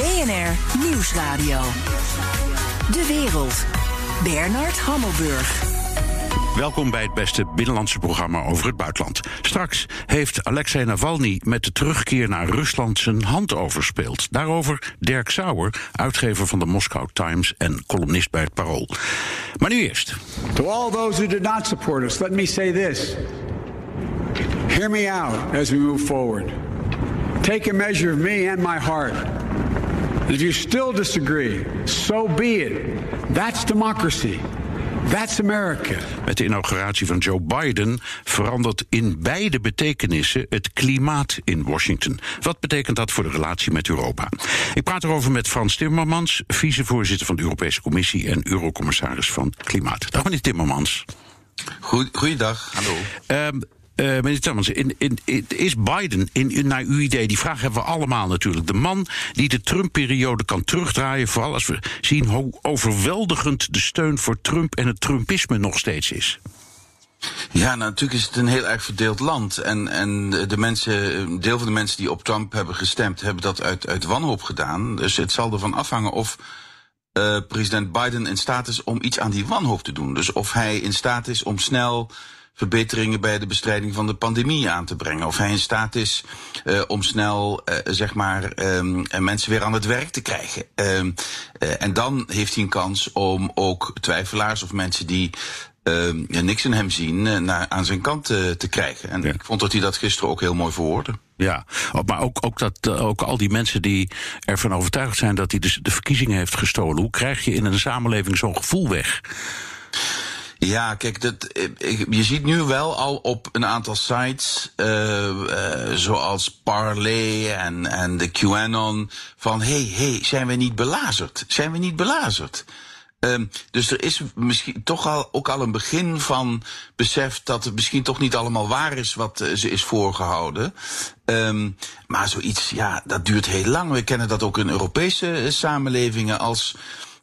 BNR Nieuwsradio. De wereld. Bernard Hammelburg. Welkom bij het beste binnenlandse programma over het buitenland. Straks heeft Alexei Navalny met de terugkeer naar Rusland zijn hand overspeeld. Daarover Dirk Sauer, uitgever van de Moscow Times en columnist bij het Parool. Maar nu eerst. To all those who did not support us, let me say this. Hear me out as we move forward. Take a measure of me and my heart. If you still disagree, so be it. That's democracy. That's America. Met de inauguratie van Joe Biden verandert in beide betekenissen het klimaat in Washington. Wat betekent dat voor de relatie met Europa? Ik praat erover met Frans Timmermans, vicevoorzitter van de Europese Commissie en eurocommissaris van Klimaat. Dag meneer Timmermans. Goeiedag, hallo. Um, uh, meneer Timmermans, in, in, is Biden, in, naar uw idee, die vraag hebben we allemaal natuurlijk, de man die de Trump-periode kan terugdraaien, vooral als we zien hoe overweldigend de steun voor Trump en het Trumpisme nog steeds is? Ja, nou, natuurlijk is het een heel erg verdeeld land. En, en de mensen, een deel van de mensen die op Trump hebben gestemd, hebben dat uit, uit wanhoop gedaan. Dus het zal ervan afhangen of uh, president Biden in staat is om iets aan die wanhoop te doen. Dus of hij in staat is om snel verbeteringen bij de bestrijding van de pandemie aan te brengen. Of hij in staat is uh, om snel, uh, zeg maar, um, mensen weer aan het werk te krijgen. Um, uh, en dan heeft hij een kans om ook twijfelaars of mensen die uh, niks in hem zien, uh, naar, aan zijn kant uh, te krijgen. En ja. ik vond dat hij dat gisteren ook heel mooi verwoordde. Ja, maar ook, ook, dat, ook al die mensen die ervan overtuigd zijn dat hij de, de verkiezingen heeft gestolen. Hoe krijg je in een samenleving zo'n gevoel weg? Ja, kijk, dat, je ziet nu wel al op een aantal sites, uh, uh, zoals Parley en, en de QAnon, van hey, hey, zijn we niet belazerd? Zijn we niet belazerd? Um, dus er is misschien toch al, ook al een begin van besef dat het misschien toch niet allemaal waar is wat ze is voorgehouden. Um, maar zoiets, ja, dat duurt heel lang. We kennen dat ook in Europese samenlevingen als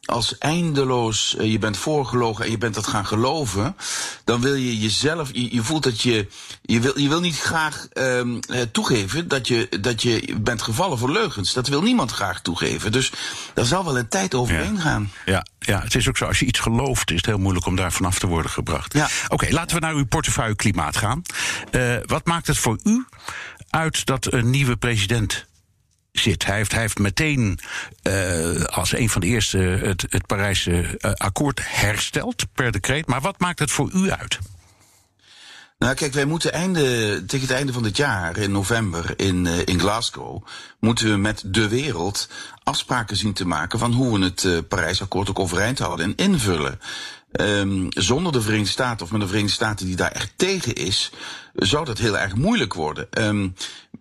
als eindeloos uh, je bent voorgelogen en je bent dat gaan geloven, dan wil je jezelf, je, je voelt dat je, je wil, je wil niet graag um, uh, toegeven dat je, dat je bent gevallen voor leugens. Dat wil niemand graag toegeven. Dus daar zal wel een tijd overheen ja. gaan. Ja, ja, het is ook zo, als je iets gelooft, is het heel moeilijk om daar vanaf te worden gebracht. Ja. Oké, okay, laten we naar uw portefeuille klimaat gaan. Uh, wat maakt het voor u uit dat een nieuwe president zit. Hij heeft, hij heeft meteen uh, als een van de eerste het, het Parijse uh, akkoord hersteld per decreet. Maar wat maakt het voor u uit? Nou, kijk, wij moeten einde, tegen het einde van dit jaar, in november, in, uh, in Glasgow, moeten we met de wereld afspraken zien te maken van hoe we het uh, Parijsakkoord ook overeind houden en invullen. Um, zonder de Verenigde Staten of met de Verenigde Staten die daar echt tegen is, zou dat heel erg moeilijk worden. Um,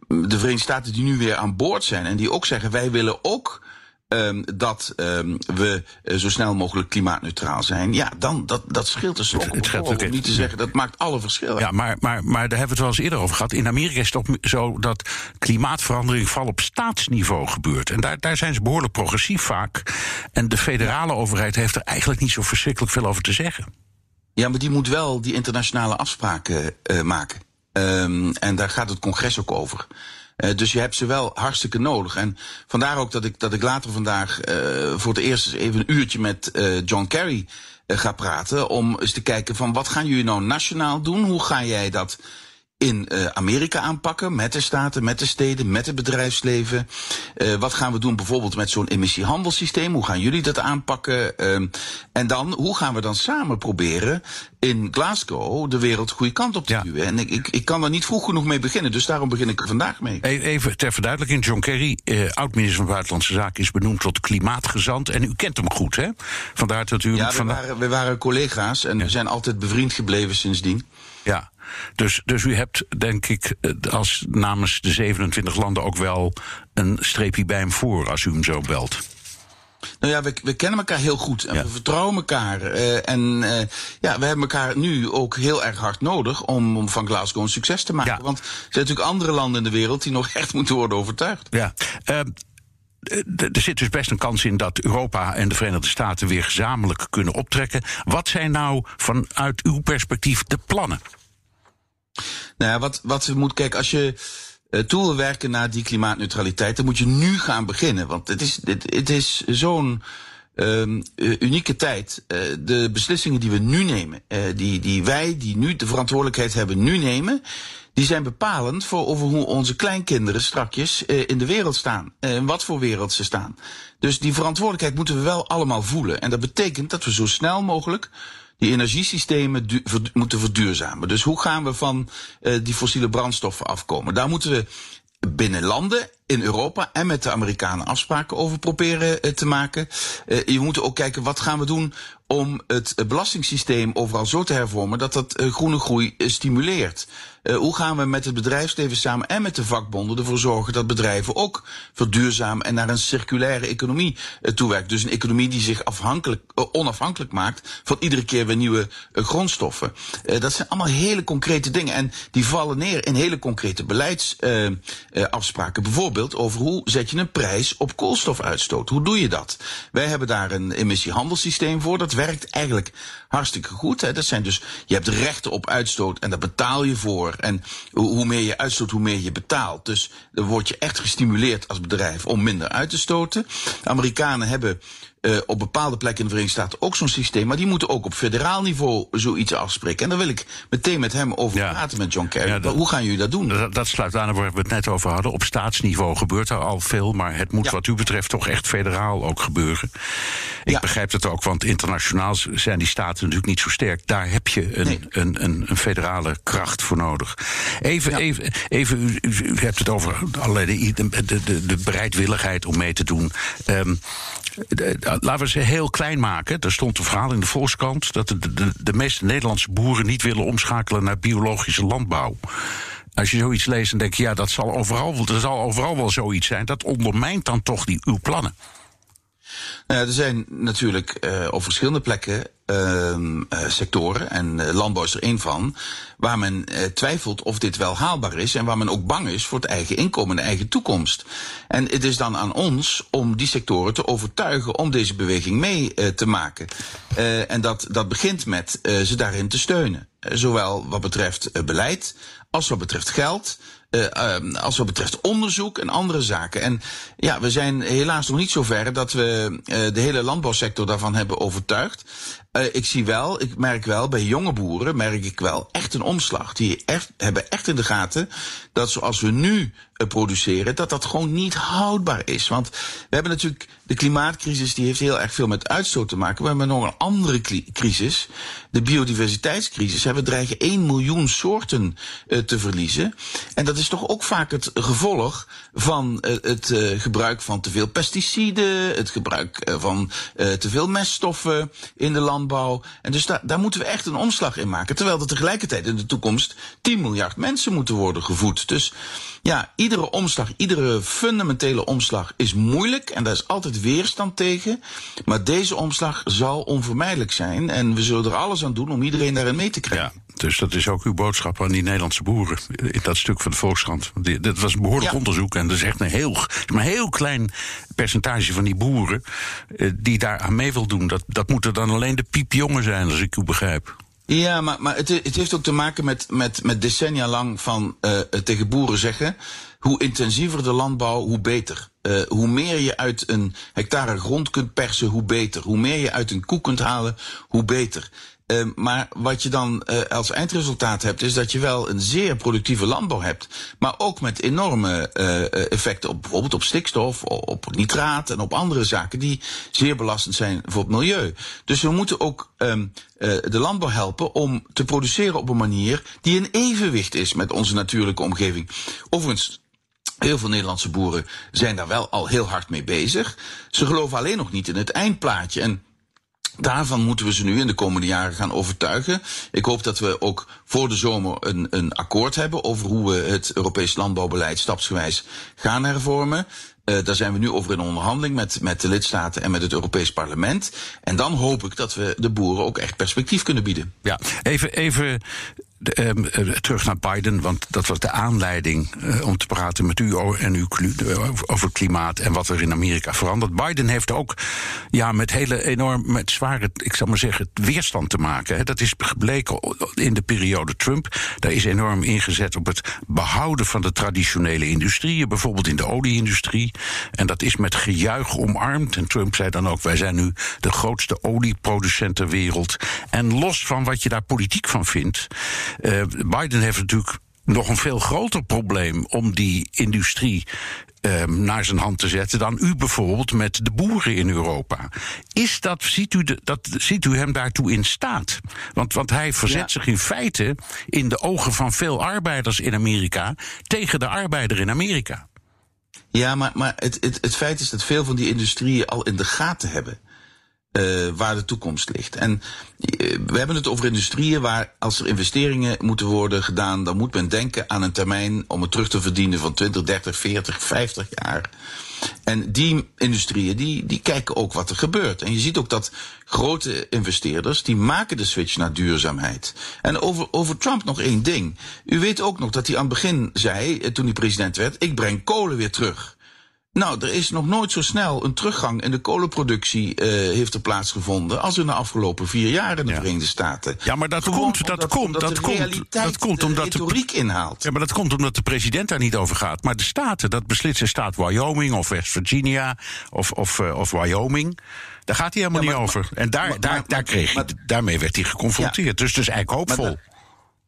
de Verenigde Staten die nu weer aan boord zijn en die ook zeggen wij willen ook um, dat um, we uh, zo snel mogelijk klimaatneutraal zijn. Ja, dan dat, dat scheelt dus ook. Het, scheelt ook om niet te zeggen, dat maakt alle verschillen. Ja, maar, maar, maar daar hebben we het wel eens eerder over gehad. In Amerika is het toch zo dat klimaatverandering vooral op staatsniveau gebeurt. En daar, daar zijn ze behoorlijk progressief vaak. En de federale overheid heeft er eigenlijk niet zo verschrikkelijk veel over te zeggen. Ja, maar die moet wel die internationale afspraken uh, maken. Um, en daar gaat het congres ook over. Uh, dus je hebt ze wel hartstikke nodig. En vandaar ook dat ik, dat ik later vandaag uh, voor het eerst even een uurtje met uh, John Kerry ga praten. Om eens te kijken van wat gaan jullie nou nationaal doen? Hoe ga jij dat in uh, Amerika aanpakken, met de staten, met de steden, met het bedrijfsleven. Uh, wat gaan we doen bijvoorbeeld met zo'n emissiehandelssysteem? Hoe gaan jullie dat aanpakken? Uh, en dan, hoe gaan we dan samen proberen in Glasgow de wereld de goede kant op te ja. duwen? En ik, ik, ik kan daar niet vroeg genoeg mee beginnen, dus daarom begin ik er vandaag mee. Even ter verduidelijking, John Kerry, uh, oud-minister van Buitenlandse Zaken, is benoemd tot klimaatgezant. En u kent hem goed, hè? Vandaar dat u... Ja, we, waren, we waren collega's en ja. we zijn altijd bevriend gebleven sindsdien. Ja, dus, dus u hebt, denk ik, als namens de 27 landen ook wel een streepje bij hem voor als u hem zo belt. Nou ja, we, we kennen elkaar heel goed en ja. we vertrouwen elkaar. Uh, en uh, ja, we hebben elkaar nu ook heel erg hard nodig om, om van Glasgow een succes te maken. Ja. Want er zijn natuurlijk andere landen in de wereld die nog echt moeten worden overtuigd. Ja. Uh, er zit dus best een kans in dat Europa en de Verenigde Staten weer gezamenlijk kunnen optrekken. Wat zijn nou vanuit uw perspectief de plannen? Nou ja, wat, wat we moeten kijken, als je. uh, toe wil werken naar die klimaatneutraliteit, dan moet je nu gaan beginnen. Want het is, het, het is zo'n um, unieke tijd. Uh, de beslissingen die we nu nemen, uh, die, die wij, die nu de verantwoordelijkheid hebben, nu nemen, die zijn bepalend voor over hoe onze kleinkinderen strakjes in de wereld staan. En wat voor wereld ze staan. Dus die verantwoordelijkheid moeten we wel allemaal voelen. En dat betekent dat we zo snel mogelijk die energiesystemen moeten verduurzamen. Dus hoe gaan we van uh, die fossiele brandstoffen afkomen? Daar moeten we binnen landen in Europa en met de Amerikanen afspraken over proberen uh, te maken. Uh, je moet ook kijken wat gaan we doen om het belastingssysteem overal zo te hervormen dat dat groene groei stimuleert. Uh, hoe gaan we met het bedrijfsleven samen en met de vakbonden ervoor zorgen dat bedrijven ook verduurzamen en naar een circulaire economie uh, toewerken? Dus een economie die zich afhankelijk, uh, onafhankelijk maakt van iedere keer weer nieuwe grondstoffen. dat zijn allemaal hele concrete dingen en die vallen neer in hele concrete beleidsafspraken. Bijvoorbeeld over hoe zet je een prijs op koolstofuitstoot? Hoe doe je dat? Wij hebben daar een emissiehandelssysteem voor. Dat werkt eigenlijk hartstikke goed. Hè. Dat zijn dus, je hebt rechten op uitstoot en daar betaal je voor. En hoe meer je uitstoot, hoe meer je betaalt. Dus dan word je echt gestimuleerd als bedrijf om minder uit te stoten. De Amerikanen hebben uh, op bepaalde plekken in de Verenigde Staten ook zo'n systeem. Maar die moeten ook op federaal niveau zoiets afspreken. En daar wil ik meteen met hem over ja. praten, met John Kerry. Ja, dat, Hoe gaan jullie dat doen? Dat, dat, sluit aan waar we het net over hadden. Op staatsniveau gebeurt er al veel. Maar het moet ja. wat u betreft toch echt federaal ook gebeuren. Ik begrijp het ook, want internationaal zijn die staten natuurlijk niet zo sterk. Daar heb je een, nee. een, een, een, federale kracht voor nodig. Even, even, even u, u, hebt het over allerlei de, de, de, de bereidwilligheid om mee te doen. Um, laten we ze heel klein maken. Er stond een verhaal in de Volkskrant dat de, de, de meeste Nederlandse boeren niet willen omschakelen naar biologische landbouw. Als je zoiets leest, dan denk je, ja, dat zal overal, er zal overal wel zoiets zijn. Dat ondermijnt dan toch die, uw plannen. Nou er zijn natuurlijk uh, op verschillende plekken uh, sectoren, en uh, landbouw is er één van, waar men twijfelt of dit wel haalbaar is en waar men ook bang is voor het eigen inkomen en de eigen toekomst. En het is dan aan ons om die sectoren te overtuigen om deze beweging mee te maken. en dat, dat begint met ze daarin te steunen. zowel wat betreft beleid als wat betreft geld. Uh, als wat betreft onderzoek en andere zaken. En ja, we zijn helaas nog niet zo ver dat we uh, de hele landbouwsector daarvan hebben overtuigd. Uh, ik zie wel, ik merk wel, bij jonge boeren merk ik wel echt een omslag. Die echt, hebben echt in de gaten dat zoals we nu produceren, dat dat gewoon niet houdbaar is. Want we hebben natuurlijk de klimaatcrisis, die heeft heel erg veel met uitstoot te maken. We hebben nog een andere crisis, de biodiversiteitscrisis. We dreigen 1 miljoen soorten uh, te verliezen. En dat is toch ook vaak het gevolg van uh, het gebruik van te veel pesticiden, het gebruik van te veel meststoffen in de landbouw. En dus daar, daar moeten we echt een omslag in maken. Terwijl er tegelijkertijd in de toekomst 10 miljard mensen moeten worden gevoed. Dus ja, iedere omslag, iedere fundamentele omslag is moeilijk en daar is altijd weerstand tegen. Maar deze omslag zal onvermijdelijk zijn en we zullen er alles aan doen om iedereen daarin mee te krijgen. Ja, dus dat is ook uw boodschap aan die Nederlandse boeren in dat stuk van de Volkskrant. Dat was een behoorlijk ja. onderzoek en dat is echt een heel, maar een heel klein percentage van die boeren eh, die daar aan mee wil doen. Dat, dat moeten dan alleen de piepjongen zijn, als ik u begrijp. Ja, maar, maar het, het heeft ook te maken met, met, met decennia lang van uh, tegen boeren zeggen. Hoe intensiever de landbouw, hoe beter. Uh, hoe meer je uit een hectare grond kunt persen, hoe beter. Hoe meer je uit een koe kunt halen, hoe beter. Uh, maar wat je dan uh, als eindresultaat hebt, is dat je wel een zeer productieve landbouw hebt. Maar ook met enorme uh, effecten op bijvoorbeeld op stikstof, op nitraat en op andere zaken die zeer belastend zijn voor het milieu. Dus we moeten ook um, de landbouw helpen om te produceren op een manier die in evenwicht is met onze natuurlijke omgeving. Overigens. Heel veel Nederlandse boeren zijn daar wel al heel hard mee bezig. Ze geloven alleen nog niet in het eindplaatje. En Daarvan moeten we ze nu in de komende jaren gaan overtuigen. Ik hoop dat we ook voor de zomer een, een akkoord hebben over hoe we het Europees landbouwbeleid stapsgewijs gaan hervormen. Uh, daar zijn we nu over in onderhandeling met, met de lidstaten en met het Europees Parlement. En dan hoop ik dat we de boeren ook echt perspectief kunnen bieden. Ja, even, even Ehm, eh, terug naar Biden, want dat was de aanleiding uh, om te praten met u en u over klimaat en wat er in Amerika verandert. Biden heeft ook ja, met hele enorm, met zware, ik zal maar zeggen, weerstand te maken. Dat is gebleken in de periode Trump. Daar is enorm ingezet op het behouden van de traditionele industrieën, bijvoorbeeld in de olieindustrie. En dat is met gejuich omarmd. En Trump zei dan ook: wij zijn nu de grootste olieproducent ter wereld. En los van wat je daar politiek van vindt. Uh, Biden heeft natuurlijk nog een veel groter probleem om die industrie uh, naar zijn hand te zetten dan u bijvoorbeeld met de boeren in Europa. Is dat, ziet u, de, dat, ziet u hem daartoe in staat? Want, want hij verzet zich in feite in de ogen van veel arbeiders in Amerika tegen de arbeider in Amerika. Ja, maar, maar het, het, het feit is dat veel van die industrieën al in de gaten hebben uh, waar de toekomst ligt. En uh, we hebben het over industrieën waar als er investeringen moeten worden gedaan, dan moet men denken aan een termijn om het terug te verdienen van 20, 30, 40, 50 jaar. En die industrieën die, die kijken ook wat er gebeurt. En je ziet ook dat grote investeerders die maken de switch naar duurzaamheid. En over, over Trump nog één ding. U weet ook nog dat hij aan het begin zei, eh, toen hij president werd, ik breng kolen weer terug. Nou, er is nog nooit zo snel een teruggang in de kolenproductie uh, heeft er plaatsgevonden als in de afgelopen vier jaar in de Verenigde Staten. Ja, maar dat komt, dat komt, dat komt, dat komt omdat de retoriek inhaalt. Ja, maar dat komt omdat de president daar niet over gaat. Maar de staten, dat beslist de staat Wyoming of West Virginia of, of, uh, of Wyoming. Daar gaat hij helemaal ja, maar, niet over. En daar, maar, daar, maar, daar kreeg hij, daarmee werd hij geconfronteerd. Ja, dus dus eigenlijk hoopvol.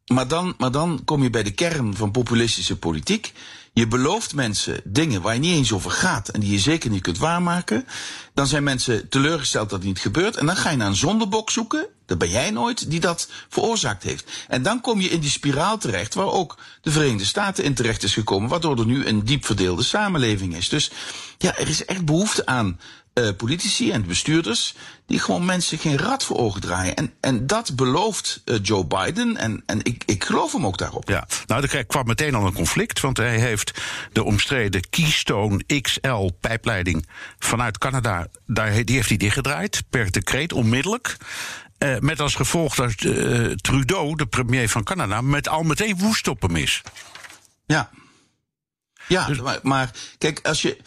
Maar dan, maar dan kom je bij de kern van populistische politiek. Je belooft mensen dingen waar je niet eens over gaat en die je zeker niet kunt waarmaken. Dan zijn mensen teleurgesteld dat het niet gebeurt. En dan ga je naar een zondebok zoeken, dat ben jij nooit, die dat veroorzaakt heeft. En dan kom je in die spiraal terecht waar ook de Verenigde Staten in terecht is gekomen, waardoor er nu een diep verdeelde samenleving is. Dus ja, er is echt behoefte aan uh, politici en bestuurders die gewoon mensen geen rad voor ogen draaien. En, en dat belooft uh, Joe Biden en, en ik, ik geloof hem ook daarop. Ja, nou, er kwam meteen al een conflict, want hij heeft de omstreden Keystone XL pijpleiding vanuit Canada, daar, die heeft hij dichtgedraaid, per decreet, onmiddellijk. Uh, met als gevolg dat Trudeau, de premier van Canada, met al meteen woest op hem is. Ja. Ja, dus... maar, maar, kijk, als je,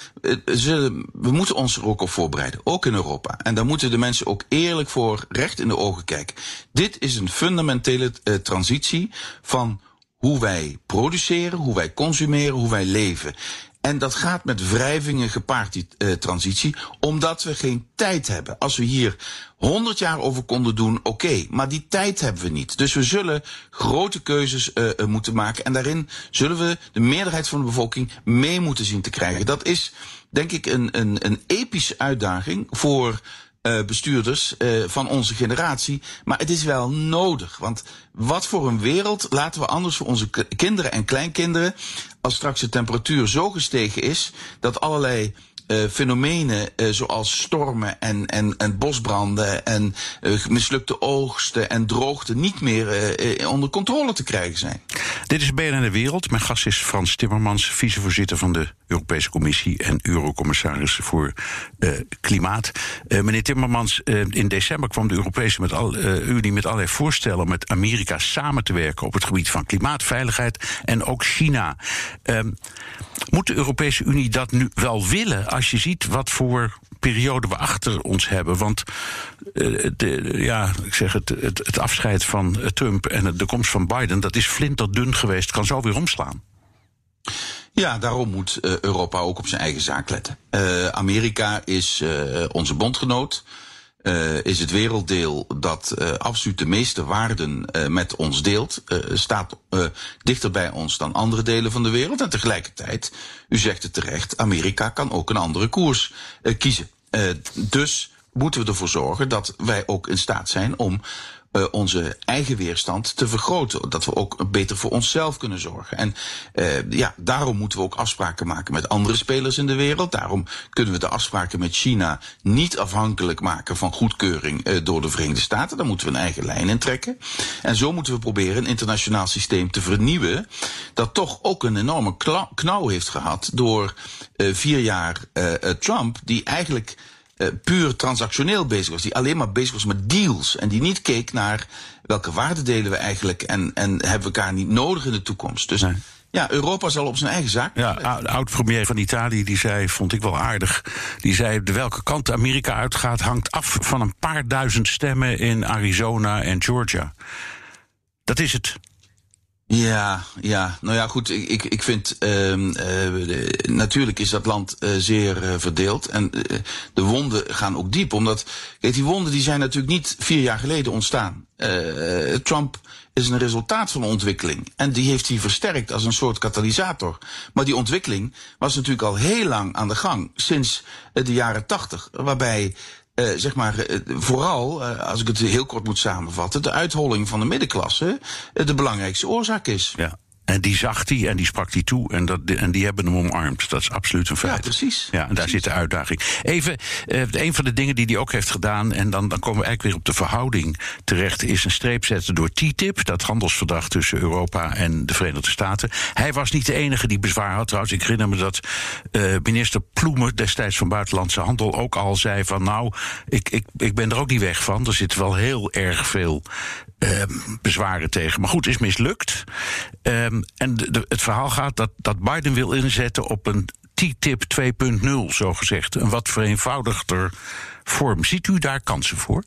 ze, we moeten ons er ook op voorbereiden, ook in Europa. En daar moeten de mensen ook eerlijk voor recht in de ogen kijken. Dit is een fundamentele uh, transitie van hoe wij produceren, hoe wij consumeren, hoe wij leven. En dat gaat met wrijvingen gepaard, die uh, transitie, omdat we geen tijd hebben. Als we hier 100 jaar over konden doen, oké, maar die tijd hebben we niet. Dus we zullen grote keuzes uh, moeten maken en daarin zullen we de meerderheid van de bevolking mee moeten zien te krijgen. Dat is, denk ik, een, een, een epische uitdaging voor uh, bestuurders uh, van onze generatie. Maar het is wel nodig. Want wat voor een wereld laten we anders voor onze kinderen en kleinkinderen. Als straks de temperatuur zo gestegen is dat allerlei uh, fenomenen uh, zoals stormen en, en, en bosbranden en uh, mislukte oogsten en droogte niet meer onder controle te krijgen zijn. Dit is BNN de Wereld. Mijn gast is Frans Timmermans, vicevoorzitter van de Europese Commissie en Eurocommissaris voor Klimaat. meneer Timmermans, in december kwam de Europese met al, Unie met allerlei voorstellen om met Amerika samen te werken op het gebied van klimaatveiligheid en ook China. Ehm, moet de Europese Unie dat nu wel willen als je ziet wat voor periode we achter ons hebben? Want uh, de, ja, ik zeg het, het, het, afscheid van Trump en de komst van Biden, dat is flinterdun geweest, kan zo weer omslaan. Ja, daarom moet uh, Europa ook op zijn eigen zaak letten. Amerika is onze bondgenoot. Uh, is het werelddeel dat uh, absoluut de meeste waarden uh, met ons deelt, staat dichter bij ons dan andere delen van de wereld. En tegelijkertijd, u zegt het terecht, Amerika kan ook een andere koers kiezen. dus moeten we ervoor zorgen dat wij ook in staat zijn om uh, onze eigen weerstand te vergroten. Dat we ook beter voor onszelf kunnen zorgen. En uh, ja, daarom moeten we ook afspraken maken met andere spelers in de wereld. Daarom kunnen we de afspraken met China niet afhankelijk maken van goedkeuring uh, door de Verenigde Staten. Daar moeten we een eigen lijn in trekken. En zo moeten we proberen een internationaal systeem te vernieuwen. Dat toch ook een enorme knauw heeft gehad door vier jaar Trump, die eigenlijk uh, puur transactioneel bezig was, die alleen maar bezig was met deals en die niet keek naar welke waarden delen we eigenlijk en, en hebben we elkaar niet nodig in de toekomst. Dus nee. Ja, Europa zal op zijn eigen zaak. Ja, oud-premier van Italië die zei, vond ik wel aardig. Die zei: de welke kant Amerika uitgaat hangt af van een paar duizend stemmen in Arizona en Georgia. Dat is het. Ja, ja. Nou ja, goed. Ik, ik vind. Uh, uh, natuurlijk is dat land uh, zeer uh, verdeeld. En de wonden gaan ook diep. Omdat. Kijk, die wonden die zijn natuurlijk niet vier jaar geleden ontstaan. Trump is een resultaat van een ontwikkeling. En die heeft hij versterkt als een soort katalysator. Maar die ontwikkeling was natuurlijk al heel lang aan de gang. Sinds de jaren tachtig. Waarbij uh, zeg maar, uh, vooral, uh, als ik het heel kort moet samenvatten, de uitholling van de middenklasse de belangrijkste oorzaak is. Ja. En die zag hij en die sprak hij toe en, dat, en die hebben hem omarmd. Dat is absoluut een feit. Ja, precies. Ja, en daar zit de uitdaging. Even, uh, een van de dingen die hij ook heeft gedaan, en dan, dan komen we eigenlijk weer op de verhouding terecht, is een streep zetten door TTIP, dat handelsverdrag tussen Europa en de Verenigde Staten. Hij was niet de enige die bezwaar had. Trouwens, ik herinner me dat uh, minister Ploemen destijds van Buitenlandse Handel ook al zei van nou, ik, ik, ik ben er ook niet weg van. Er zit wel heel erg veel uh, bezwaren tegen. Maar goed, is mislukt. Um, en het verhaal gaat dat, dat Biden wil inzetten op een TTIP 2.0, zo gezegd. Een wat vereenvoudigder vorm. Ziet u daar kansen voor?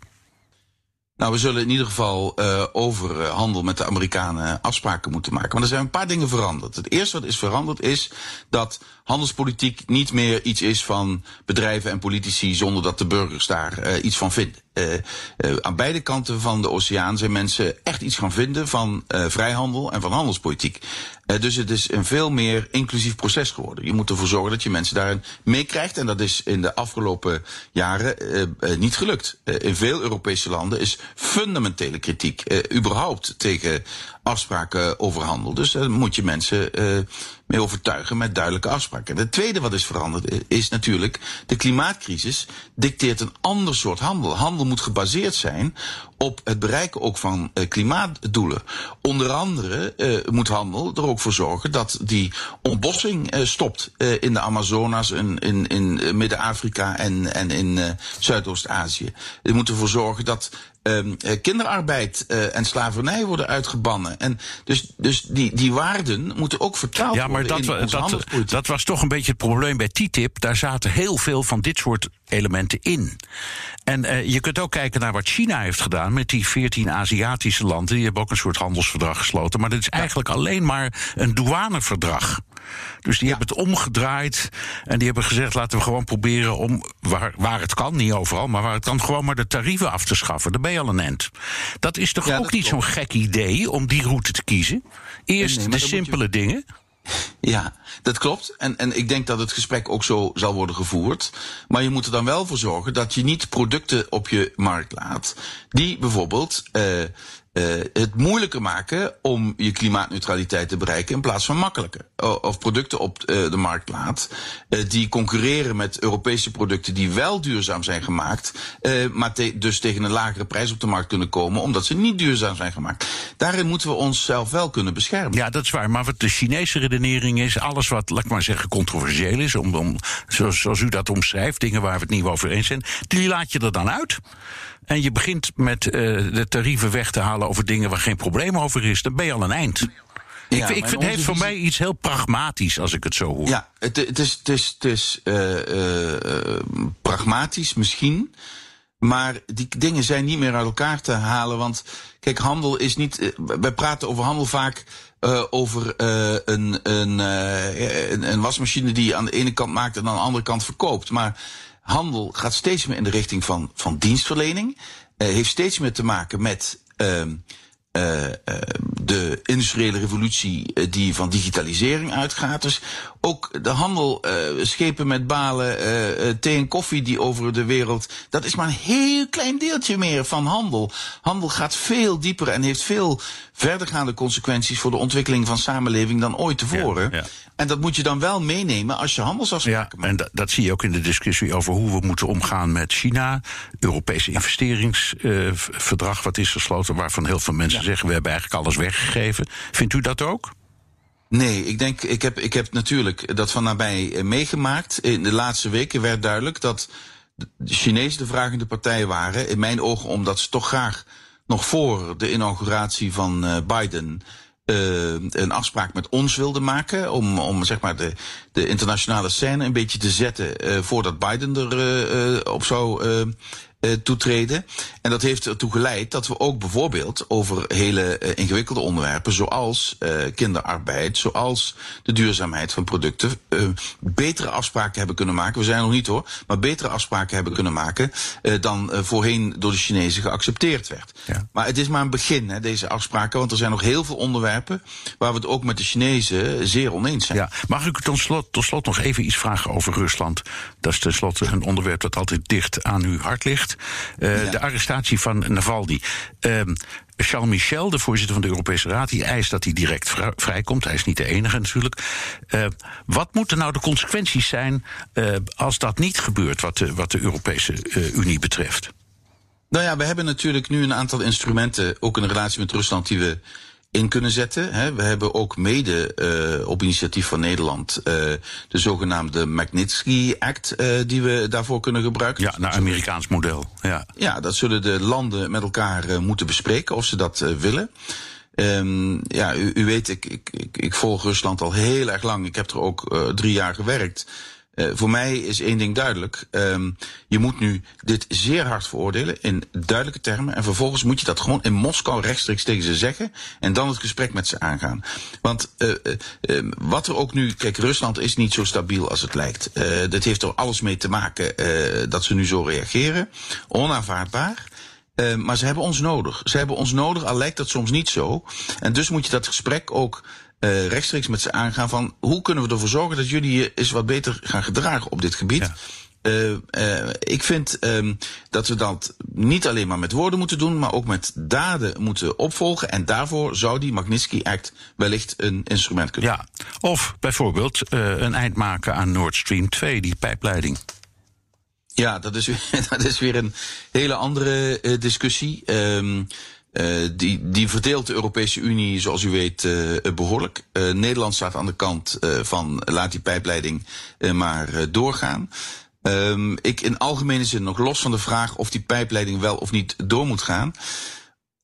Nou, we zullen in ieder geval uh, over handel met de Amerikanen afspraken moeten maken. Maar er zijn een paar dingen veranderd. Het eerste wat is veranderd is dat handelspolitiek niet meer iets is van bedrijven en politici zonder dat de burgers daar uh, iets van vinden. Uh, uh, aan beide kanten van de oceaan zijn mensen echt iets gaan vinden van vrijhandel en van handelspolitiek. dus het is een veel meer inclusief proces geworden. Je moet ervoor zorgen dat je mensen daarin meekrijgt. En dat is in de afgelopen jaren niet gelukt. in veel Europese landen is fundamentele kritiek überhaupt tegen afspraken over handel. Dus daar moet je mensen mee overtuigen met duidelijke afspraken. Het tweede wat is veranderd is natuurlijk de klimaatcrisis dicteert een ander soort handel. Handel moet gebaseerd zijn op het bereiken ook van uh, klimaatdoelen. Onder andere uh, moet handel er ook voor zorgen dat die ontbossing uh, stopt in de Amazonas, in, in, in Midden-Afrika en, en in Zuidoost-Azië. We moeten ervoor zorgen dat um, kinderarbeid uh, en slavernij worden uitgebannen. En dus, dus die, die waarden moeten ook vertaald ja, maar worden dat, in dat, dat was toch een beetje het probleem bij TTIP. Daar zaten heel veel van dit soort elementen in. En uh, je kunt ook kijken naar wat China heeft gedaan met die 14 Aziatische landen. Die hebben ook een soort handelsverdrag gesloten. Maar dat is eigenlijk alleen maar een douaneverdrag. Dus die ja. hebben het omgedraaid en die hebben gezegd: laten we gewoon proberen om, waar, waar het kan, niet overal, maar waar het kan, gewoon maar de tarieven af te schaffen. Daar ben je al een end. Dat is toch ja, ook niet zo'n gek idee om die route te kiezen? Eerst nee, de simpele je... dingen. Ja, dat klopt. En, en ik denk dat het gesprek ook zo zal worden gevoerd. Maar je moet er dan wel voor zorgen dat je niet producten op je markt laat. die bijvoorbeeld uh, uh, het moeilijker maken om je klimaatneutraliteit te bereiken in plaats van makkelijker. Of producten op uh, de markt laat uh, die concurreren met Europese producten die wel duurzaam zijn gemaakt, maar dus tegen een lagere prijs op de markt kunnen komen omdat ze niet duurzaam zijn gemaakt. Daarin moeten we onszelf wel kunnen beschermen. Ja, dat is waar. Maar wat de Chinese redenering is, alles wat, laat ik maar zeggen, controversieel is, om, om, zoals, zoals u dat omschrijft, dingen waar we het niet over eens zijn, die laat je er dan uit. En je begint met uh, de tarieven weg te halen over dingen waar geen probleem over is, dan ben je al een eind. Ja, ik, ik vind het heeft voor mij iets heel pragmatisch als ik het zo hoor. Ja, het, het is, het is, het is uh, uh, pragmatisch misschien. Maar die dingen zijn niet meer uit elkaar te halen. Want kijk, handel is niet. Wij praten over handel vaak uh, over uh, een, een, uh, een, een wasmachine die je aan de ene kant maakt en aan de andere kant verkoopt. Maar handel gaat steeds meer in de richting van, van dienstverlening. Uh, heeft steeds meer te maken met uh, uh, de industriële revolutie die van digitalisering uitgaat. Dus ook de handel, uh, schepen met balen, thee en koffie die over de wereld. Dat is maar een heel klein deeltje meer van handel. Handel gaat veel dieper en heeft veel verdergaande consequenties voor de ontwikkeling van samenleving dan ooit tevoren. Ja, ja. En dat moet je dan wel meenemen als je handelsafspraken ja, maakt. En dat, zie je ook in de discussie over hoe we moeten omgaan met China. Europese investeringsverdrag wat is gesloten, waarvan heel veel mensen zeggen we hebben eigenlijk alles weggegeven. Vindt u dat ook? Nee, ik denk, ik heb, ik heb natuurlijk dat van nabij meegemaakt. In de laatste weken werd duidelijk dat de Chinezen de vragende partij waren. In mijn ogen omdat ze toch graag nog voor de inauguratie van uh, Biden uh, een afspraak met ons wilden maken. Om, om zeg maar de, de internationale scène een beetje te zetten voordat Biden er op zou toetreden. En dat heeft ertoe geleid dat we ook bijvoorbeeld over hele uh, ingewikkelde onderwerpen, zoals uh, kinderarbeid, zoals de duurzaamheid van producten, betere afspraken hebben kunnen maken. We zijn nog niet hoor, maar betere afspraken hebben kunnen maken dan voorheen door de Chinezen geaccepteerd werd. Ja. Maar het is maar een begin, hè, deze afspraken, want er zijn nog heel veel onderwerpen waar we het ook met de Chinezen zeer oneens zijn. Ja. Mag ik u tot slot, tot slot nog even iets vragen over Rusland? Dat is tenslotte een onderwerp dat altijd dicht aan uw hart ligt. Uh, ja. De arrestatie van Navalny. Uh, Charles Michel, de voorzitter van de Europese Raad, die eist dat hij direct vrijkomt. Hij is niet de enige natuurlijk. Uh, wat moeten nou de consequenties zijn uh, als dat niet gebeurt, wat de, wat de Europese uh, Unie betreft? Nou ja, we hebben natuurlijk nu een aantal instrumenten, ook in relatie met Rusland, die we in kunnen zetten. Hè. We hebben ook mede uh, op initiatief van Nederland uh, de zogenaamde Magnitsky Act uh, die we daarvoor kunnen gebruiken. Ja, naar Amerikaans model. Ja. ja, dat zullen de landen met elkaar moeten bespreken of ze dat willen. Um, ja, u, u weet, ik, ik, ik, ik, volg Rusland al heel erg lang. Ik heb er ook drie jaar gewerkt. Uh, voor mij is één ding duidelijk. Um, je moet nu dit zeer hard veroordelen in duidelijke termen. En vervolgens moet je dat gewoon in Moskou rechtstreeks tegen ze zeggen. En dan het gesprek met ze aangaan. Want uh, uh, wat er ook nu. Kijk, Rusland is niet zo stabiel als het lijkt. dat heeft er alles mee te maken dat ze nu zo reageren. Onaanvaardbaar. Uh, maar ze hebben ons nodig. Ze hebben ons nodig, al lijkt dat soms niet zo. En dus moet je dat gesprek ook uh, rechtstreeks met ze aangaan van hoe kunnen we ervoor zorgen dat jullie je eens wat beter gaan gedragen op dit gebied. Ja. Uh, uh, ik vind um, dat we dat niet alleen maar met woorden moeten doen, maar ook met daden moeten opvolgen. En daarvoor zou die Magnitsky Act wellicht een instrument kunnen Ja, of bijvoorbeeld uh, een eind maken aan Nord Stream 2, die pijpleiding. Ja, dat is, dat is weer een hele andere discussie. Um, uh, die, die verdeelt de Europese Unie, zoals u weet, uh, behoorlijk. Uh, Nederland staat aan de kant van laat die pijpleiding maar doorgaan. Um, ik in algemene zin, nog los van de vraag of die pijpleiding wel of niet door moet gaan.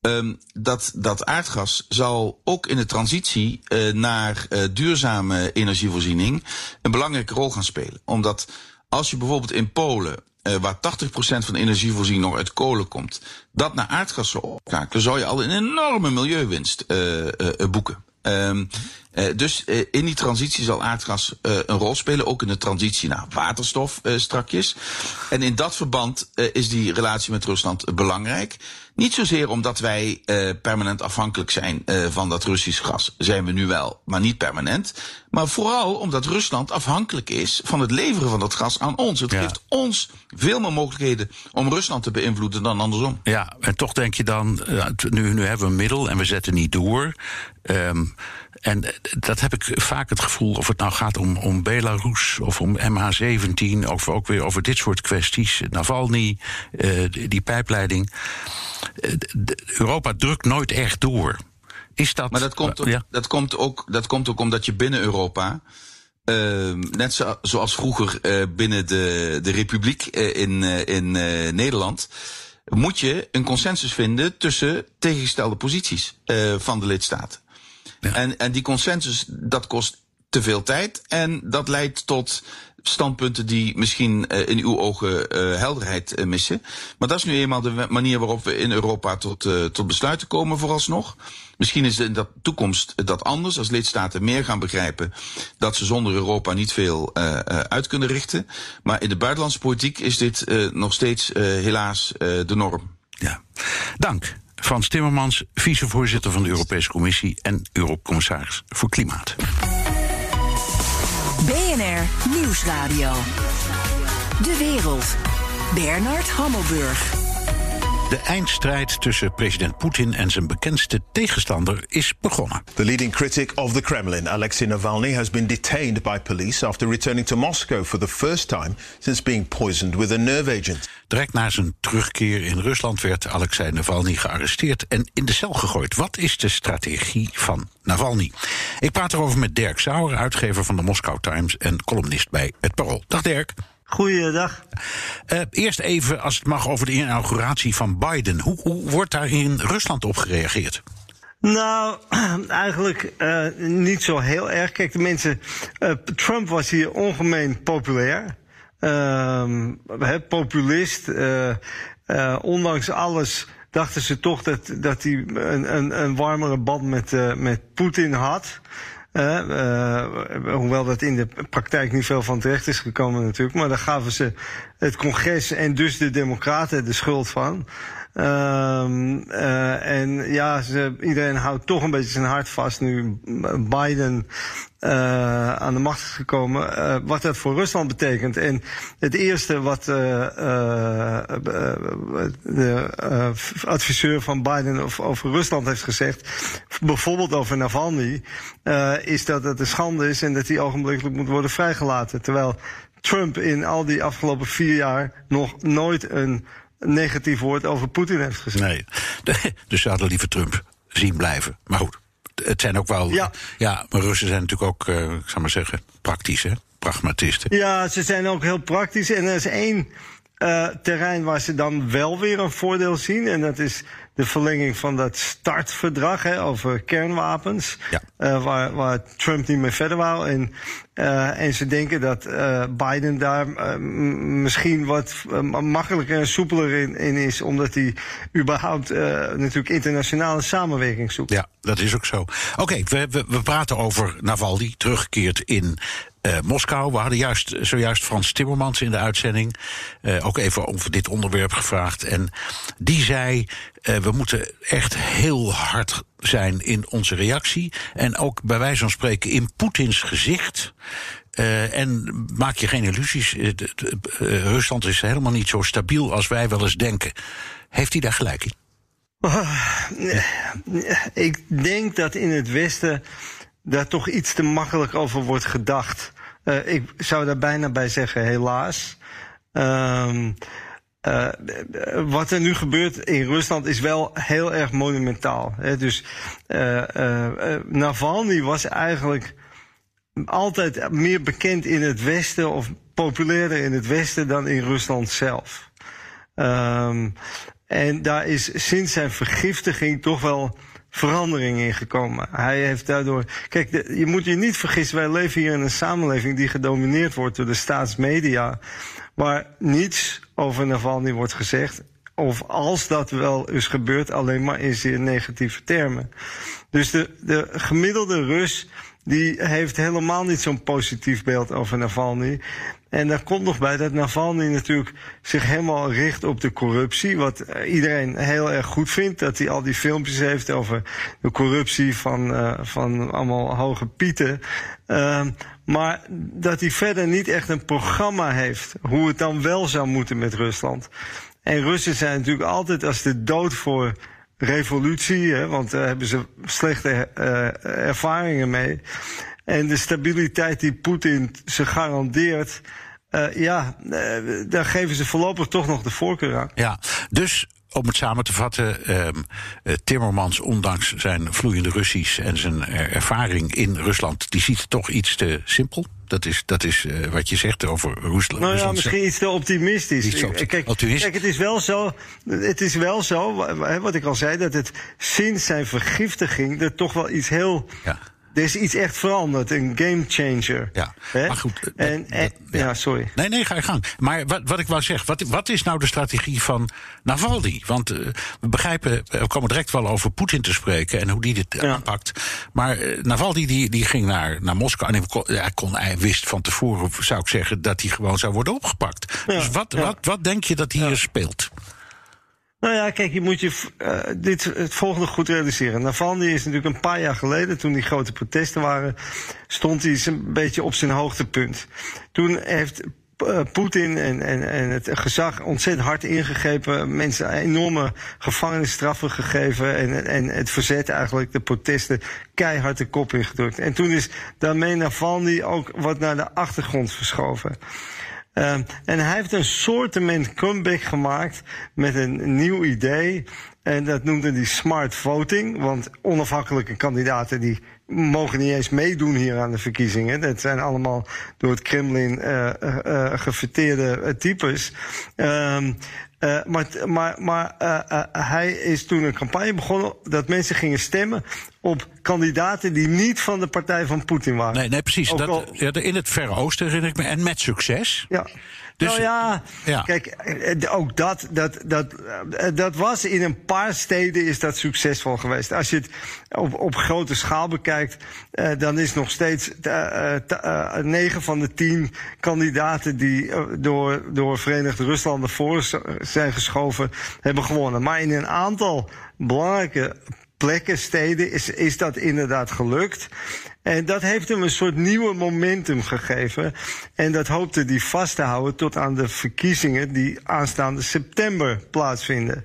Um, dat, dat aardgas zal ook in de transitie naar duurzame energievoorziening een belangrijke rol gaan spelen. Omdat als je bijvoorbeeld in Polen uh, waar 80% van de energievoorziening nog uit kolen komt, dat naar aardgas zou opschakelen, zou je al een enorme milieuwinst uh, boeken. Uh, dus in die transitie zal aardgas een rol spelen, ook in de transitie naar waterstof strakjes. En in dat verband is die relatie met Rusland belangrijk. Niet zozeer omdat wij uh, permanent afhankelijk zijn uh, van dat Russisch gas. Zijn we nu wel, maar niet permanent. Maar vooral omdat Rusland afhankelijk is van het leveren van dat gas aan ons. Het ja. geeft ons veel meer mogelijkheden om Rusland te beïnvloeden dan andersom. Ja, en toch denk je dan, nu, nu hebben we een middel en we zetten niet door. Um, en dat heb ik vaak het gevoel, of het nou gaat om, om Belarus of om MH17, of ook weer over dit soort kwesties, Navalny, uh, die, pijpleiding. Uh, Europa drukt nooit echt door. Is dat. Maar dat komt ook, ja. dat komt ook, dat komt ook omdat je binnen Europa. Uh, net zo, zoals vroeger binnen de, de Republiek in, in Nederland. Moet je een consensus vinden tussen tegengestelde posities van de lidstaten. Ja. En, en die consensus, dat kost te veel tijd. En dat leidt tot standpunten die misschien uh, in uw ogen uh, helderheid uh, missen. Maar dat is nu eenmaal de manier waarop we in Europa tot, tot besluiten komen vooralsnog. Misschien is in de toekomst dat anders, als lidstaten meer gaan begrijpen dat ze zonder Europa niet veel uit kunnen richten. Maar in de buitenlandse politiek is dit nog steeds helaas de norm. Ja, dank. Frans Timmermans, vicevoorzitter van de Europese Commissie en Eurocommissaris voor Klimaat. BNR Nieuwsradio. De wereld. Bernard Hammelburg. De eindstrijd tussen president Poetin en zijn bekendste tegenstander is begonnen. The leading critic of the Kremlin, Alexei Navalny, has been detained by police after returning to Moscow for the first time since being poisoned with a nerve agent. Direct na zijn terugkeer in Rusland werd Alexei Navalny gearresteerd en in de cel gegooid. Wat is de strategie van Navalny? Ik praat erover met Dirk Sauer, uitgever van de Moscow Times en columnist bij Het Parool. Dag Dirk. Goeiedag. Uh, eerst even, als het mag, over de inauguratie van Biden. Hoe, hoe wordt daar in Rusland op gereageerd? Nou, eigenlijk uh, niet zo heel erg. Kijk, de mensen. Uh, Trump was hier ongemeen populair. Uh, populist. ondanks alles dachten ze toch dat, dat hij een, een, een warmere band met, met Poetin had. Uh, hoewel dat in de praktijk niet veel van terecht is gekomen natuurlijk. Maar daar gaven ze het congres en dus de democraten de schuld van. Um, uh, en ja, ze, iedereen houdt toch een beetje zijn hart vast nu Biden uh, aan de macht is gekomen. Uh, wat dat voor Rusland betekent. En het eerste wat de adviseur van Biden over Rusland heeft gezegd, bijvoorbeeld over Navalny, is dat het een schande is en dat hij ogenblikkelijk moet worden vrijgelaten. Terwijl Trump in al die afgelopen vier jaar nog nooit een negatief woord over Poetin heeft gezegd. Nee, dus ze hadden liever Trump zien blijven. Maar goed, het zijn ook wel. Ja, ja maar Russen zijn natuurlijk ook, uh, ik zou maar zeggen, praktisch, hè? Pragmatisten. Ja, ze zijn ook heel praktisch. En er is één uh, terrein waar ze dan wel weer een voordeel zien. En dat is de verlenging van dat startverdrag hè, over kernwapens. Ja. Uh, waar, waar Trump niet meer verder wou. En, uh, en ze denken dat uh, Biden daar misschien wat makkelijker en soepeler in, in, is. Omdat hij überhaupt natuurlijk internationale samenwerking zoekt. Ja, dat is ook zo. Oké, okay, we, we, we praten over Navalny, teruggekeerd in uh, Moskou. We hadden juist, zojuist Frans Timmermans in de uitzending. Uh, ook even over dit onderwerp gevraagd. En die zei: uh, we moeten echt heel hard zijn in onze reactie. En ook bij wijze van spreken in Poetins gezicht. en maak je geen illusies. Rusland is helemaal niet zo stabiel als wij wel eens denken. Heeft hij daar gelijk in? Ik denk dat in het Westen daar toch iets te makkelijk over wordt gedacht. Uh, ik zou daar bijna bij zeggen, helaas. Um, uh, wat er nu gebeurt in Rusland is wel heel erg monumentaal. Hè? Dus uh, Navalny was eigenlijk altijd meer bekend in het Westen of populairder in het Westen dan in Rusland zelf. Um, en daar is sinds zijn vergiftiging toch wel verandering in gekomen. Hij heeft daardoor. Kijk, je moet je niet vergissen, wij leven hier in een samenleving die gedomineerd wordt door de staatsmedia, waar niets over Navalny wordt gezegd. Of als dat wel is gebeurd, alleen maar in zeer negatieve termen. Dus de, de gemiddelde Rus die heeft helemaal niet zo'n positief beeld over Navalny. En daar komt nog bij dat Navalny natuurlijk zich helemaal richt op de corruptie. Wat eh, iedereen heel erg goed vindt. Dat hij al die filmpjes heeft over de corruptie van, uh, van allemaal hoge pieten. Uh, maar dat hij verder niet echt een programma heeft. Hoe het dan wel zou moeten met Rusland. En Russen zijn natuurlijk altijd als de dood voor revolutie. Hè, want daar hebben ze slechte uh, ervaringen mee. En de stabiliteit die Poetin ze garandeert. Uh, ja, uh, daar geven ze voorlopig toch nog de voorkeur aan. Ja, dus om het samen te vatten, uh, Timmermans, ondanks zijn vloeiende Russisch en zijn ervaring in Rusland, die ziet het toch iets te simpel. Dat is, dat is uh, wat je zegt over Rusland. Nou ja, misschien iets te optimistisch. Iets kijk, kijk, het is wel zo, het is wel zo, wat ik al zei, dat het sinds zijn vergiftiging er toch wel iets heel ja er is iets echt veranderd, een game changer. Ja, maar goed. En, en, ja. sorry. Nee, nee, ga je gang. Maar wat, wat ik wou zeggen, wat, wat is nou de strategie van Navalny? Want uh, we begrijpen, we komen direct wel over Poetin te spreken en hoe die dit ja. aanpakt. Maar uh, Navalny die, die ging naar, naar Moskou en hij, kon, hij wist van tevoren, zou ik zeggen, dat hij gewoon zou worden opgepakt. dus wat, wat, wat denk je dat hier speelt? Nou ja, kijk, je moet je uh, dit, het volgende goed realiseren. Navalny is natuurlijk een paar jaar geleden, toen die grote protesten waren, stond hij een beetje op zijn hoogtepunt. Toen heeft uh, Poetin en, en, en het gezag ontzettend hard ingegrepen. Mensen enorme gevangenisstraffen gegeven. En, en het verzet eigenlijk, de protesten, keihard de kop ingedrukt. En toen is daarmee Navalny ook wat naar de achtergrond verschoven. Ehm, en hij heeft een soortement comeback gemaakt met een nieuw idee. En dat noemde hij smart voting. Want onafhankelijke kandidaten die mogen niet eens meedoen hier aan de verkiezingen. Dat zijn allemaal door het Kremlin uh, uh, gefeteerde types. Um, uh, maar maar, maar uh, uh, hij is toen een campagne begonnen dat mensen gingen stemmen op kandidaten die niet van de partij van Poetin waren. Nee, nee precies. Dat, al... ja, in het Verre Oosten herinner ik me. En met succes. Ja. Dus, nou ja, ja, kijk, ook dat, dat, dat, dat was in een paar steden is dat succesvol geweest. Als je het op, op grote schaal bekijkt, dan is nog steeds 9 van de 10 kandidaten die door, door Verenigd Rusland voor zijn geschoven, hebben gewonnen. Maar in een aantal belangrijke plekken, steden, is, is dat inderdaad gelukt. En dat heeft hem een soort nieuwe momentum gegeven. En dat hoopte hij vast te houden tot aan de verkiezingen die aanstaande september plaatsvinden.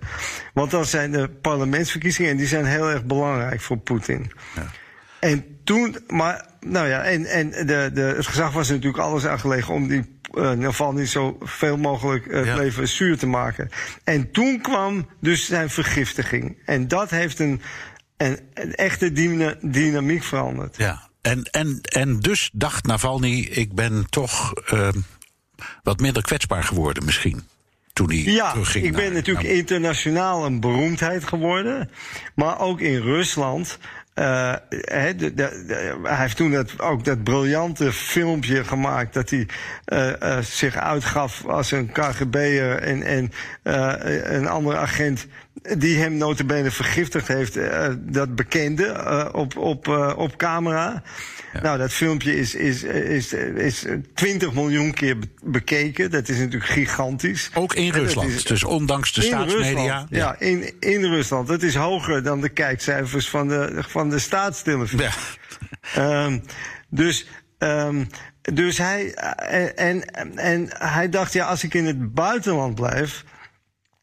Want dan zijn de parlementsverkiezingen en die zijn heel erg belangrijk voor Poetin. Ja. En toen, maar, nou ja, en, en de, de, het gezag was natuurlijk alles aangelegen om die uh, in ieder geval niet zo veel mogelijk uh, ja. leven zuur te maken. En toen kwam dus zijn vergiftiging. En dat heeft een, een, een echte dyna, dynamiek veranderd. Ja, en, en, en dus dacht Navalny, ik ben toch uh, wat minder kwetsbaar geworden misschien. Toen hij ja, terugging ik ben naar, natuurlijk internationaal een beroemdheid geworden. Maar ook in Rusland de, hij heeft toen dat, ook dat briljante filmpje gemaakt dat hij uh, uh, zich uitgaf als een KGB'er en, en een andere agent die hem notabene vergiftigd heeft, dat bekende op, op, op camera. Ja. Nou, dat filmpje is, is, is, is 20 miljoen keer bekeken. Dat is natuurlijk gigantisch. Ook in Rusland, is, dus ondanks de staatsmedia. Rusland, ja, in, in Rusland. Dat is hoger dan de kijkcijfers van de, van de staatstelevisie. Ja. Um, dus, um, dus hij, en, en hij dacht, ja, als ik in het buitenland blijf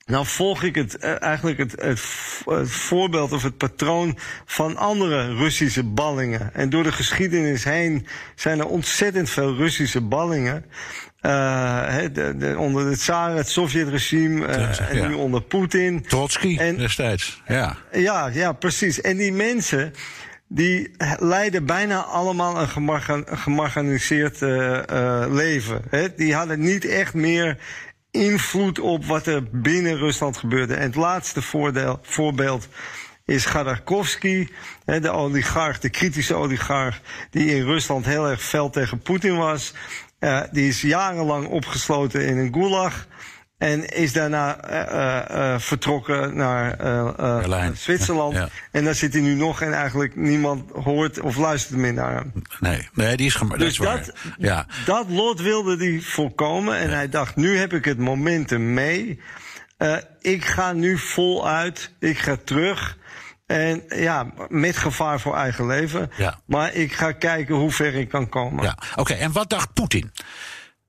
nou volg ik het, uh, eigenlijk het, het, het, voorbeeld of het patroon van andere Russische ballingen. En door de geschiedenis heen zijn er ontzettend veel Russische ballingen. Uh, de, de, onder de Tsar, het Sovjet-regime, uh, en ja. nu onder Poetin. Trotsky en, destijds, ja. Ja, ja, precies. En die mensen die leiden bijna allemaal een gemarginaliseerd leven. Hè? Die hadden niet echt meer invloed op wat er binnen Rusland gebeurde. En het laatste voorbeeld is Khodorkovsky, de oligarch, de kritische oligarch, die in Rusland heel erg fel tegen Poetin was. Uh, die is jarenlang opgesloten in een gulag. En is daarna uh, uh, vertrokken naar Zwitserland. Ja. En daar zit hij nu nog en eigenlijk niemand hoort of luistert meer naar hem. Nee, nee die is gemaakt. Dus dat, dat, ja. dat lot wilde hij voorkomen. En ja. hij dacht, nu heb ik het momentum mee. ik ga nu voluit, ik ga terug. En ja, met gevaar voor eigen leven. Ja. Maar ik ga kijken hoe ver ik kan komen. Ja, oké. Okay, en wat dacht Poetin?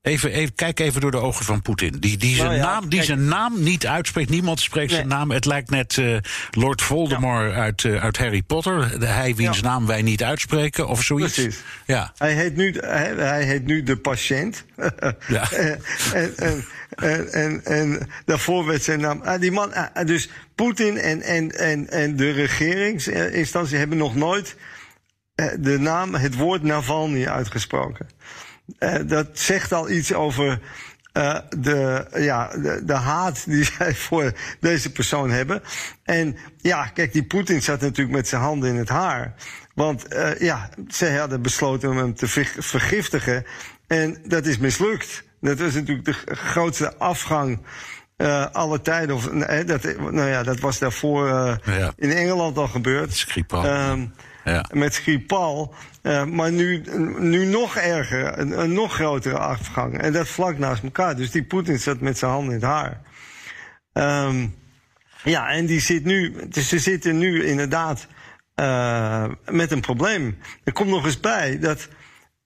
Even, even, kijk even door de ogen van Poetin. Die, die, zijn, nou ja, naam, die zijn naam niet uitspreekt. Niemand spreekt nee. zijn naam. Het lijkt net uh, Lord Voldemort ja. uit, uh, uit Harry Potter. De, hij wiens ja. naam wij niet uitspreken of zoiets. Precies. Ja. Hij, heet nu, hij, hij heet nu de patiënt. ja. en, en, en, en, en, daarvoor werd zijn naam. Ah, die man, ah, dus Poetin en, en, en, en de regeringsinstantie hebben nog nooit de naam, het woord Navalny uitgesproken. Uh, dat zegt al iets over uh, de, ja, de, de, haat die zij voor deze persoon hebben. En ja, kijk, die Poetin zat natuurlijk met zijn handen in het haar. Want uh, ja, ze hadden besloten om hem te vergiftigen. En dat is mislukt. Dat was natuurlijk de grootste afgang uh, alle tijden. Of, dat, nou ja, dat was daarvoor ja. in Engeland al gebeurd. Skripal. Um, ja. Met Skripal. Uh, maar nu, nu nog erger, een, een, nog grotere afgang. En dat vlak naast elkaar. Dus die Poetin zat met zijn handen in het haar. Um, ja, en die zit nu, dus ze zitten nu inderdaad uh, met een probleem. Er komt nog eens bij dat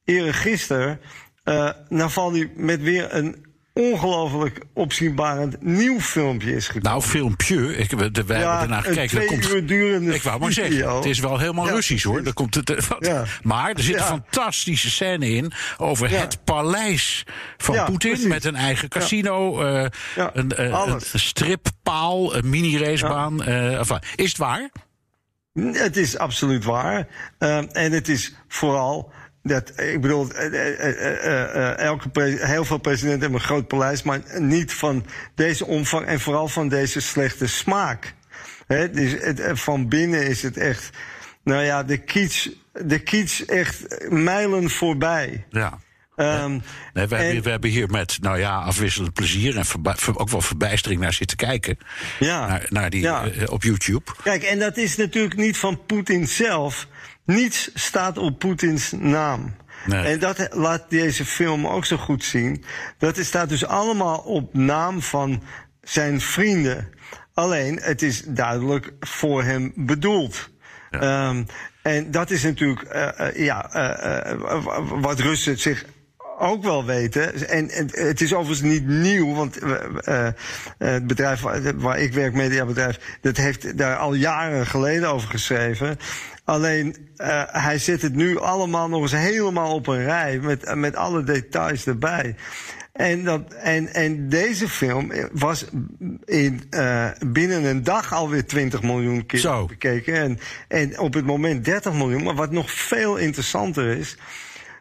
eergisteren uh, Navalny met weer een ongelooflijk opzienbarend nieuw filmpje is gekomen. Nou, filmpje. Ik, we, we hebben ernaar gekeken. Een twee komt, uur durende ik wou maar zeggen, het is wel helemaal Ja, Russisch hoor. Daar komt het, Ja. Maar er zit een Ja. fantastische scène in over Ja. het paleis van Ja, Poetin. Met een eigen casino, eh, Ja, een, eh, een strippaal, een mini-racebaan. eh, enfin, is het waar? Het is absoluut waar. En het is vooral. Dat, ik bedoel, eh, eh, eh, elke heel veel presidenten hebben een groot paleis, maar niet van deze omvang en vooral van deze slechte smaak. Hè, dus het, van binnen is het echt, nou ja, de kitsch, de kitsch echt mijlen voorbij. Ja. Ehm, Nee, we, hebben, en- hier- we hebben hier met, nou ja, afwisselend plezier en verba- ook wel verbijstering naar zitten kijken. Ja. Naar, naar die Ja. op YouTube. Kijk, en dat is natuurlijk niet van Poetin zelf. Niets staat op Poetins naam. Nee. En dat laat deze film ook zo goed zien. Dat staat dus allemaal op naam van zijn vrienden. Alleen, het is duidelijk voor hem bedoeld. Ehm, en dat is natuurlijk eh, eh, ja, eh, wat Russen zich ook wel weten. En, en het is overigens niet nieuw, want het bedrijf waar, waar ik werk, mediabedrijf, dat heeft daar al jaren geleden over geschreven. Alleen eh, hij zet het nu allemaal nog eens helemaal op een rij met, met alle details erbij. En, dat, en, en deze film was in, eh, binnen een dag alweer 20 miljoen keer Zo. bekeken. En, en op het moment 30 miljoen. Maar wat nog veel interessanter is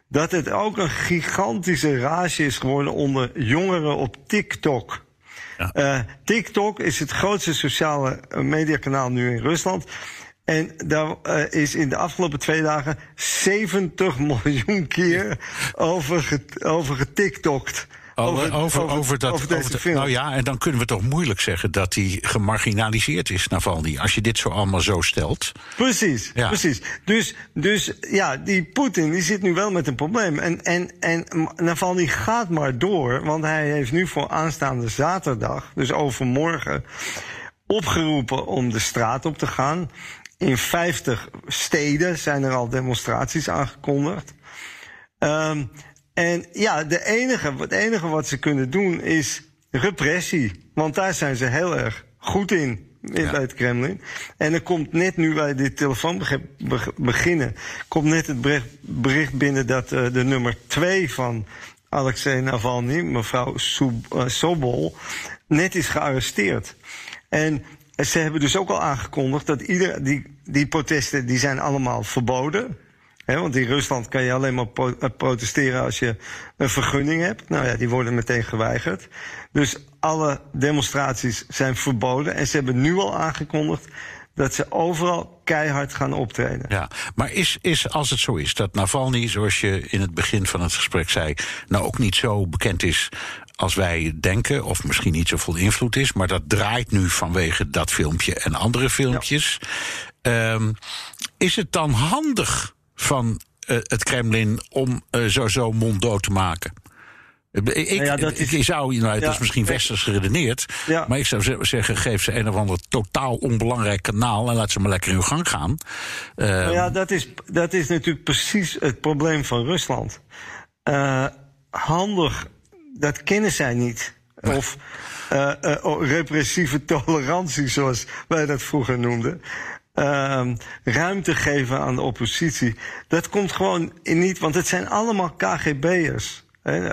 dat het ook een gigantische rage is geworden onder jongeren op TikTok. Ja. Eh, TikTok is het grootste sociale eh, mediakanaal nu in Rusland. En daar eh, is in de afgelopen twee dagen 70 miljoen keer over, get, over getiktokt. Over, over, over, dat, over de- nou ja, en dan kunnen we toch moeilijk zeggen dat hij gemarginaliseerd is, Navalny. Als je dit zo allemaal zo stelt. Precies, Ja. precies. Dus, dus ja, die Poetin die zit nu wel met een probleem. En, en, en Navalny gaat maar door, want hij heeft nu voor aanstaande zaterdag, dus overmorgen, opgeroepen om de straat op te gaan. In 50 steden zijn er al demonstraties aangekondigd. Ehm, en ja, de enige, het enige wat ze kunnen doen is repressie. Want daar zijn ze heel erg goed in. Ja. Bij het Kremlin. En er komt net nu wij dit telefoon beginnen. komt net het bericht, binnen dat eh, de nummer twee van Alexei Navalny, mevrouw Sob- eh, Sobol. net is gearresteerd. En ze hebben dus ook al aangekondigd dat ieder, die, die protesten die zijn allemaal verboden. Hè, want in Rusland kan je alleen maar eh, protesteren als je een vergunning hebt. Nou ja, die worden meteen geweigerd. Dus alle demonstraties zijn verboden. En ze hebben nu al aangekondigd dat ze overal keihard gaan optreden. Ja, maar is, is als het zo is dat Navalny, zoals je in het begin van het gesprek zei, nou ook niet zo bekend is als wij denken, of misschien niet zoveel invloed is, maar dat draait nu vanwege dat filmpje en andere filmpjes. Ehm, is het dan handig van eh, het Kremlin om eh, zo, zo monddood te maken? Ik, Nou ja, dat is- ik zou, nou, Ja. is misschien westers geredeneerd, maar ik zou ze- zeggen: geef ze een of ander totaal onbelangrijk kanaal en laat ze maar lekker in hun gang gaan. Ehm, Nou ja, dat is, dat is natuurlijk precies het probleem van Rusland. Eh, handig, dat kennen zij niet. Of eh, eh, oh, repressieve tolerantie, zoals wij dat vroeger noemden. Ehm, ruimte geven aan de oppositie. Dat komt gewoon niet, want het zijn allemaal KGB'ers.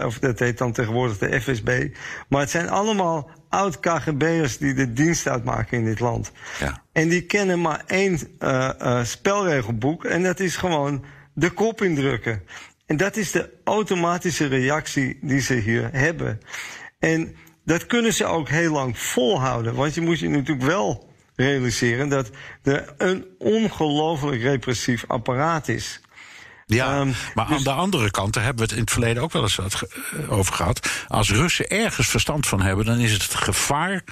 Of dat heet dan tegenwoordig de FSB. Maar het zijn allemaal oud-KGB'ers die de dienst uitmaken in dit land. Ja. En die kennen maar één eh, spelregelboek. En dat is gewoon de kop indrukken. En dat is de automatische reactie die ze hier hebben. En dat kunnen ze ook heel lang volhouden. Want je moet je natuurlijk wel realiseren dat er een ongelooflijk repressief apparaat is. Ja, Ehm, maar aan de andere kant, daar hebben we het in het verleden ook wel eens eh, over gehad. Als Russen ergens verstand van hebben, dan is het het gevaar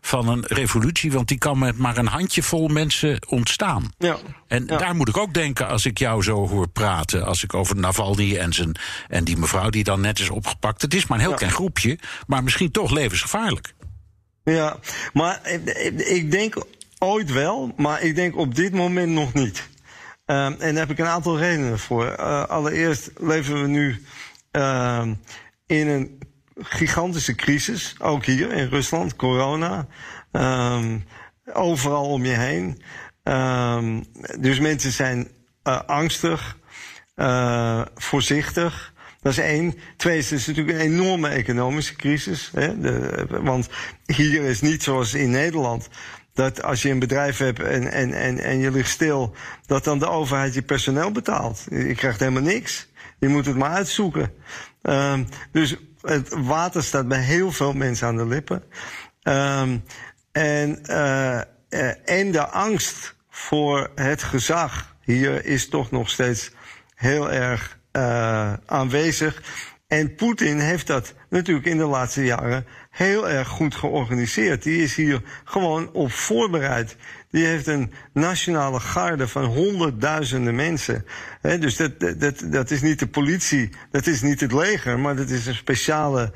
van een revolutie. Want die kan met maar een handjevol mensen ontstaan. Ja. En Ja. daar moet ik ook denken als ik jou zo hoor praten. Als ik over Navalny en, zijn, en die mevrouw die dan net is opgepakt. Het is maar een heel Ja. klein groepje, maar misschien toch levensgevaarlijk. Ja, maar ik denk ooit wel, maar ik denk op dit moment nog niet. Ehm, en daar heb ik een aantal redenen voor. Eh, allereerst leven we nu ehm, in een gigantische crisis, ook hier in Rusland, corona. Ehm, overal om je heen. Dus mensen zijn uh, angstig, uh, voorzichtig. Dat is één. Twee, is het natuurlijk een enorme economische crisis. Hè? De, want hier is niet zoals in Nederland. Dat als je een bedrijf hebt en, en, en, en je ligt stil, dat dan de overheid je personeel betaalt. Je krijgt helemaal niks. Je moet het maar uitzoeken. Um, dus het water staat bij heel veel mensen aan de lippen. Um, en, uh, uh, en de angst voor het gezag hier is toch nog steeds heel erg uh, aanwezig. En Poetin heeft dat natuurlijk in de laatste jaren heel erg goed georganiseerd. Die is hier gewoon op voorbereid. Die heeft een nationale garde van honderdduizenden mensen. Dus dat, dat, dat is niet de politie, dat is niet het leger, maar dat is een speciale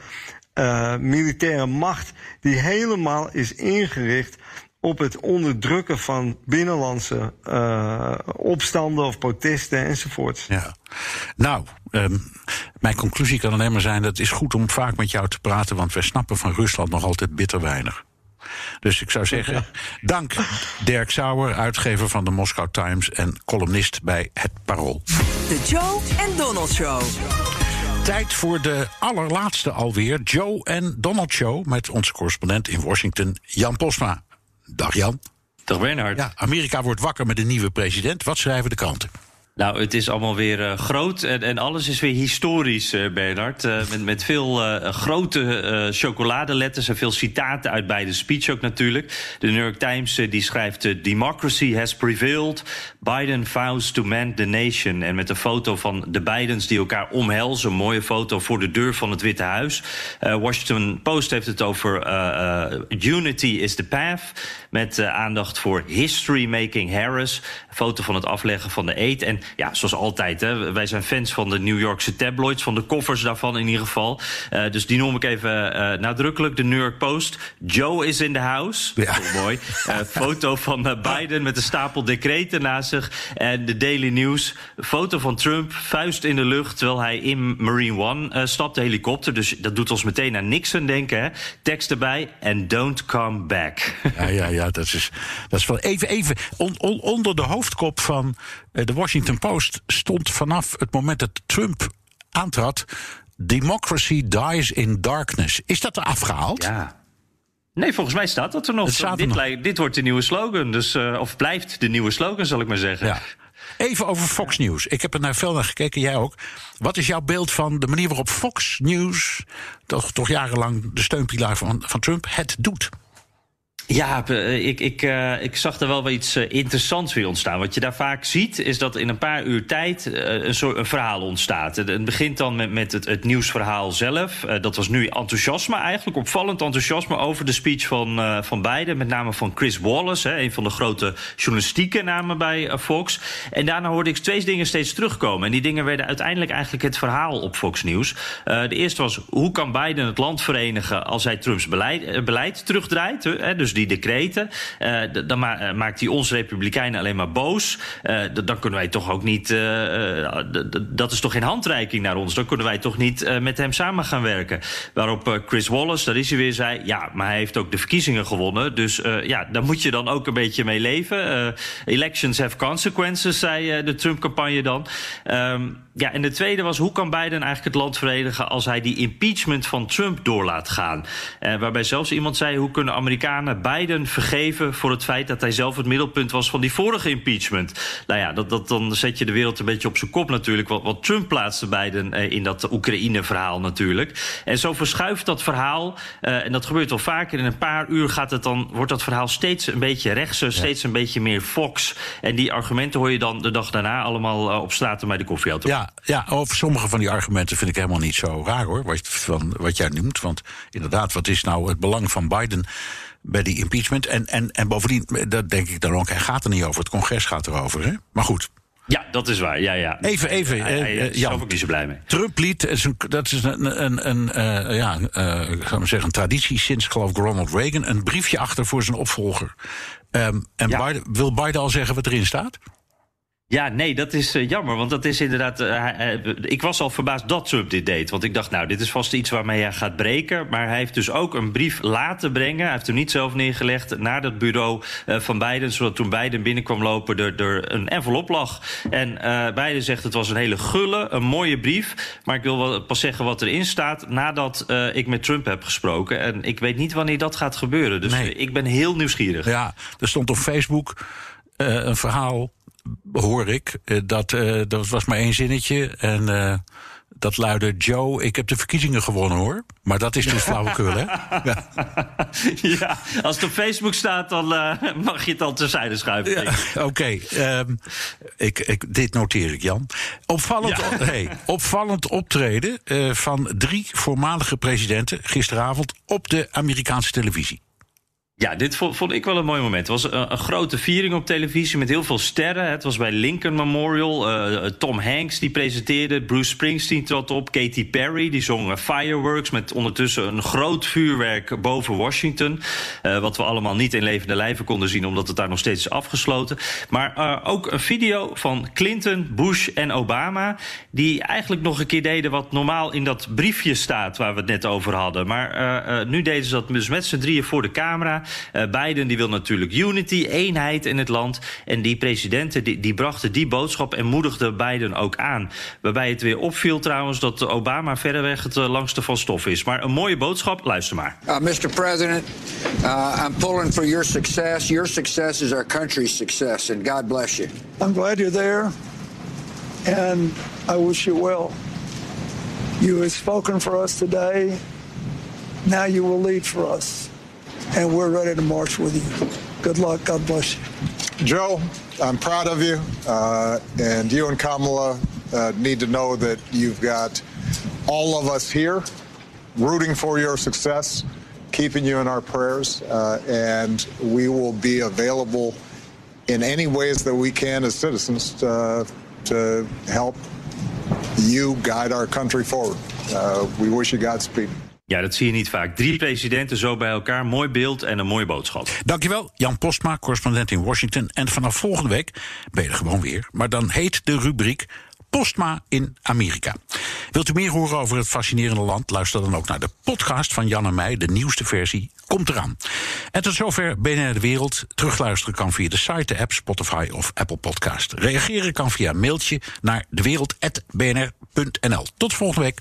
uh, militaire macht die helemaal is ingericht op het onderdrukken van binnenlandse uh, opstanden of protesten enzovoort. Ja. Nou, um, mijn conclusie kan alleen maar zijn: dat het is goed om vaak met jou te praten, want wij snappen van Rusland nog altijd bitter weinig. Dus ik zou zeggen, dank Dirk Sauer, uitgever van de Moscow Times en columnist bij Het Parool. De Joe en Donald Show. Tijd voor de allerlaatste alweer, Joe en Donald Show... met onze correspondent in Washington, Jan Posma. Dag Jan. Dag Bernhard. Ja, Amerika wordt wakker met een nieuwe president. Wat schrijven de kranten? Nou, het is allemaal weer uh, groot en, en, alles is weer historisch, uh, Bernard. Uh, met, met veel grote chocoladeletters en veel citaten uit beide speech ook natuurlijk. De New York Times die schrijft... Democracy has prevailed. Biden vows to mend the nation. En met een foto van de Bidens die elkaar omhelzen. Een mooie foto voor de deur van het Witte Huis. Washington Post heeft het over Unity is the path. Met aandacht voor history making Harris. Foto van het afleggen van de eet. En ja, zoals altijd, hè, wij zijn fans van de New Yorkse tabloids, van de koffers daarvan in ieder geval. Uh, dus die noem ik even uh, nadrukkelijk. De New York Post. Joe is in the house. Ja. mooi. Uh, foto van Biden met een stapel decreten naast zich. En de Daily News. Foto van Trump, vuist in de lucht, terwijl hij in Marine One stapt, de helikopter. Dus dat doet ons meteen aan Nixon denken. Hè. Tekst erbij. And don't come back. Ja, ja, ja. Dat is, dat is wel even, even on, on, onder de hoofdkop van de Washington Post stond vanaf het moment dat Trump aantrad. Democracy dies in darkness. Is dat er afgehaald? Ja. Nee, volgens mij staat dat er nog. Dit, nog. dit, wordt de nieuwe slogan. Dus, uh, of blijft de nieuwe slogan, zal ik maar zeggen. Ja. Even over Fox News. Ik heb er naar veel naar gekeken, jij ook. Wat is jouw beeld van de manier waarop Fox News, toch, toch jarenlang de steunpilaar van, van Trump, het doet? Ja, eh, ik, ik, uh, ik zag er wel wel iets uh, interessants weer ontstaan. Wat je daar vaak ziet, is dat in een paar uur tijd een soort een verhaal ontstaat. Het, begint dan met, met het, het nieuwsverhaal zelf. dat was nu enthousiasme eigenlijk, opvallend enthousiasme over de speech van, van Biden. Met name van Chris Wallace, hè, een van de grote journalistieke namen bij Fox. En daarna hoorde ik twee dingen steeds terugkomen. En die dingen werden uiteindelijk eigenlijk het verhaal op Fox News. de eerste was, hoe kan Biden het land verenigen als hij Trumps beleid, beleid terugdraait? Hè? Dus die decreten. Uh, dan eh, maakt hij ons Republikeinen alleen maar boos. Uh, dan kunnen wij toch ook niet. dat is toch geen handreiking naar ons. Dan kunnen wij toch niet met hem samen gaan werken. Waarop Chris Wallace, daar is hij weer, zei: Ja, maar hij heeft ook de verkiezingen gewonnen. Dus ja, daar moet je dan ook een beetje mee leven. elections have consequences, zei de Trump-campagne dan. Um, ja, en de tweede was: hoe kan Biden eigenlijk het land verenigen als hij die impeachment van Trump door laat gaan? Uh, waarbij zelfs iemand zei: hoe kunnen Amerikanen Biden vergeven voor het feit dat hij zelf het middelpunt was van die vorige impeachment? Nou ja, dat, dat, dan zet je de wereld een beetje op zijn kop natuurlijk. Wat, wat Trump plaatste Biden uh, in dat Oekraïne-verhaal natuurlijk. En zo verschuift dat verhaal, uh, en dat gebeurt al vaker. In een paar uur gaat het dan, wordt dat verhaal steeds een beetje rechtser, steeds een beetje meer Fox. En die argumenten hoor je dan de dag daarna allemaal op straat bij de koffieauto. Ja, ja, over sommige van die argumenten vind ik helemaal niet zo raar hoor. Wat, van, wat jij noemt. Want inderdaad, wat is nou het belang van Biden bij die impeachment? En, en, en bovendien, dat denk ik dan ook, hij gaat er niet over. Het congres gaat erover. Hè? Maar goed. Ja, dat is waar. Ja, ja. Even, even. Hij Jan, ook niet zo blij mee. Trump liet, dat is een, een, een, uh, ja, uh, gaan we zeggen, een traditie sinds, geloof ik, Ronald Reagan, een briefje achter voor zijn opvolger. Um, en ja. Biden, wil Biden al zeggen wat erin staat? Ja, nee, dat is uh, jammer. Want dat is inderdaad. Uh, ik was al verbaasd dat Trump dit deed. Want ik dacht, nou, dit is vast iets waarmee hij gaat breken. Maar hij heeft dus ook een brief laten brengen. Hij heeft hem niet zelf neergelegd naar dat bureau uh, van Biden. Zodat toen Biden binnenkwam lopen, er, er een envelop lag. En Biden zegt het was een hele gulle, een mooie brief. Maar ik wil wel pas zeggen wat erin staat nadat ik met Trump heb gesproken. En ik weet niet wanneer dat gaat gebeuren. Dus Nee. ik ben heel nieuwsgierig. Ja, er stond op Facebook eh, een verhaal, hoor ik. eh, dat, eh, dat was maar één zinnetje. En eh, dat luidde: Joe, ik heb de verkiezingen gewonnen hoor. Maar dat is dus flauwekul, hè? Ja. Ja, als het op Facebook staat, dan mag je het al terzijde schuiven. Oké, ehm, ik, ik, dit noteer ik, Jan. Opvallend, Ja. hey, opvallend optreden van drie voormalige presidenten gisteravond op de Amerikaanse televisie. Ja, dit vond, ik wel een mooi moment. Het was een, een grote viering op televisie met heel veel sterren. Het was bij Lincoln Memorial. Eh, Tom Hanks die presenteerde. Bruce Springsteen trad op. Katy Perry die zong eh, Fireworks met ondertussen een groot vuurwerk boven Washington. Eh, wat we allemaal niet in levende lijven konden zien, omdat het daar nog steeds is afgesloten. Maar eh, ook een video van Clinton, Bush en Obama. Die eigenlijk nog een keer deden wat normaal in dat briefje staat waar we het net over hadden. Maar eh, eh, nu deden ze dat dus met z'n drieën voor de camera. Eh, Biden die wil natuurlijk unity, eenheid in het land. En die presidenten die, die brachten die boodschap en moedigden Biden ook aan. Waarbij het weer opviel trouwens dat Obama verreweg het eh, langste van stof is. Maar een mooie boodschap, luister maar. Uh, Mr. President, uh, I'm pulling for your success. Your success is our country's success, and God bless you. I'm glad you're there, and I wish you well. You have spoken for us today. Now you will lead for us, and we're ready to march with you. Good luck. God bless you. Joe, I'm proud of you, uh, and you and Kamala uh, need to know that you've got all of us here rooting for your success, keeping you in our prayers, uh, and we will be available in any ways that we can as citizens to, to help you guide our country forward. Uh, we wish you Godspeed. Ja, dat zie je niet vaak. Drie presidenten zo bij elkaar. Mooi beeld en een mooie boodschap. Dankjewel, Jan Postma, correspondent in Washington. En vanaf volgende week ben je er gewoon weer. Maar dan heet de rubriek Postma in Amerika. Wilt u meer horen over het fascinerende land? Luister dan ook naar de podcast van Jan en mij. De nieuwste versie komt eraan. En tot zover BNR De Wereld. Terugluisteren kan via de site, de app, Spotify of Apple Podcast. Reageren kan via mailtje naar dewereld.bnr.nl. Tot volgende week.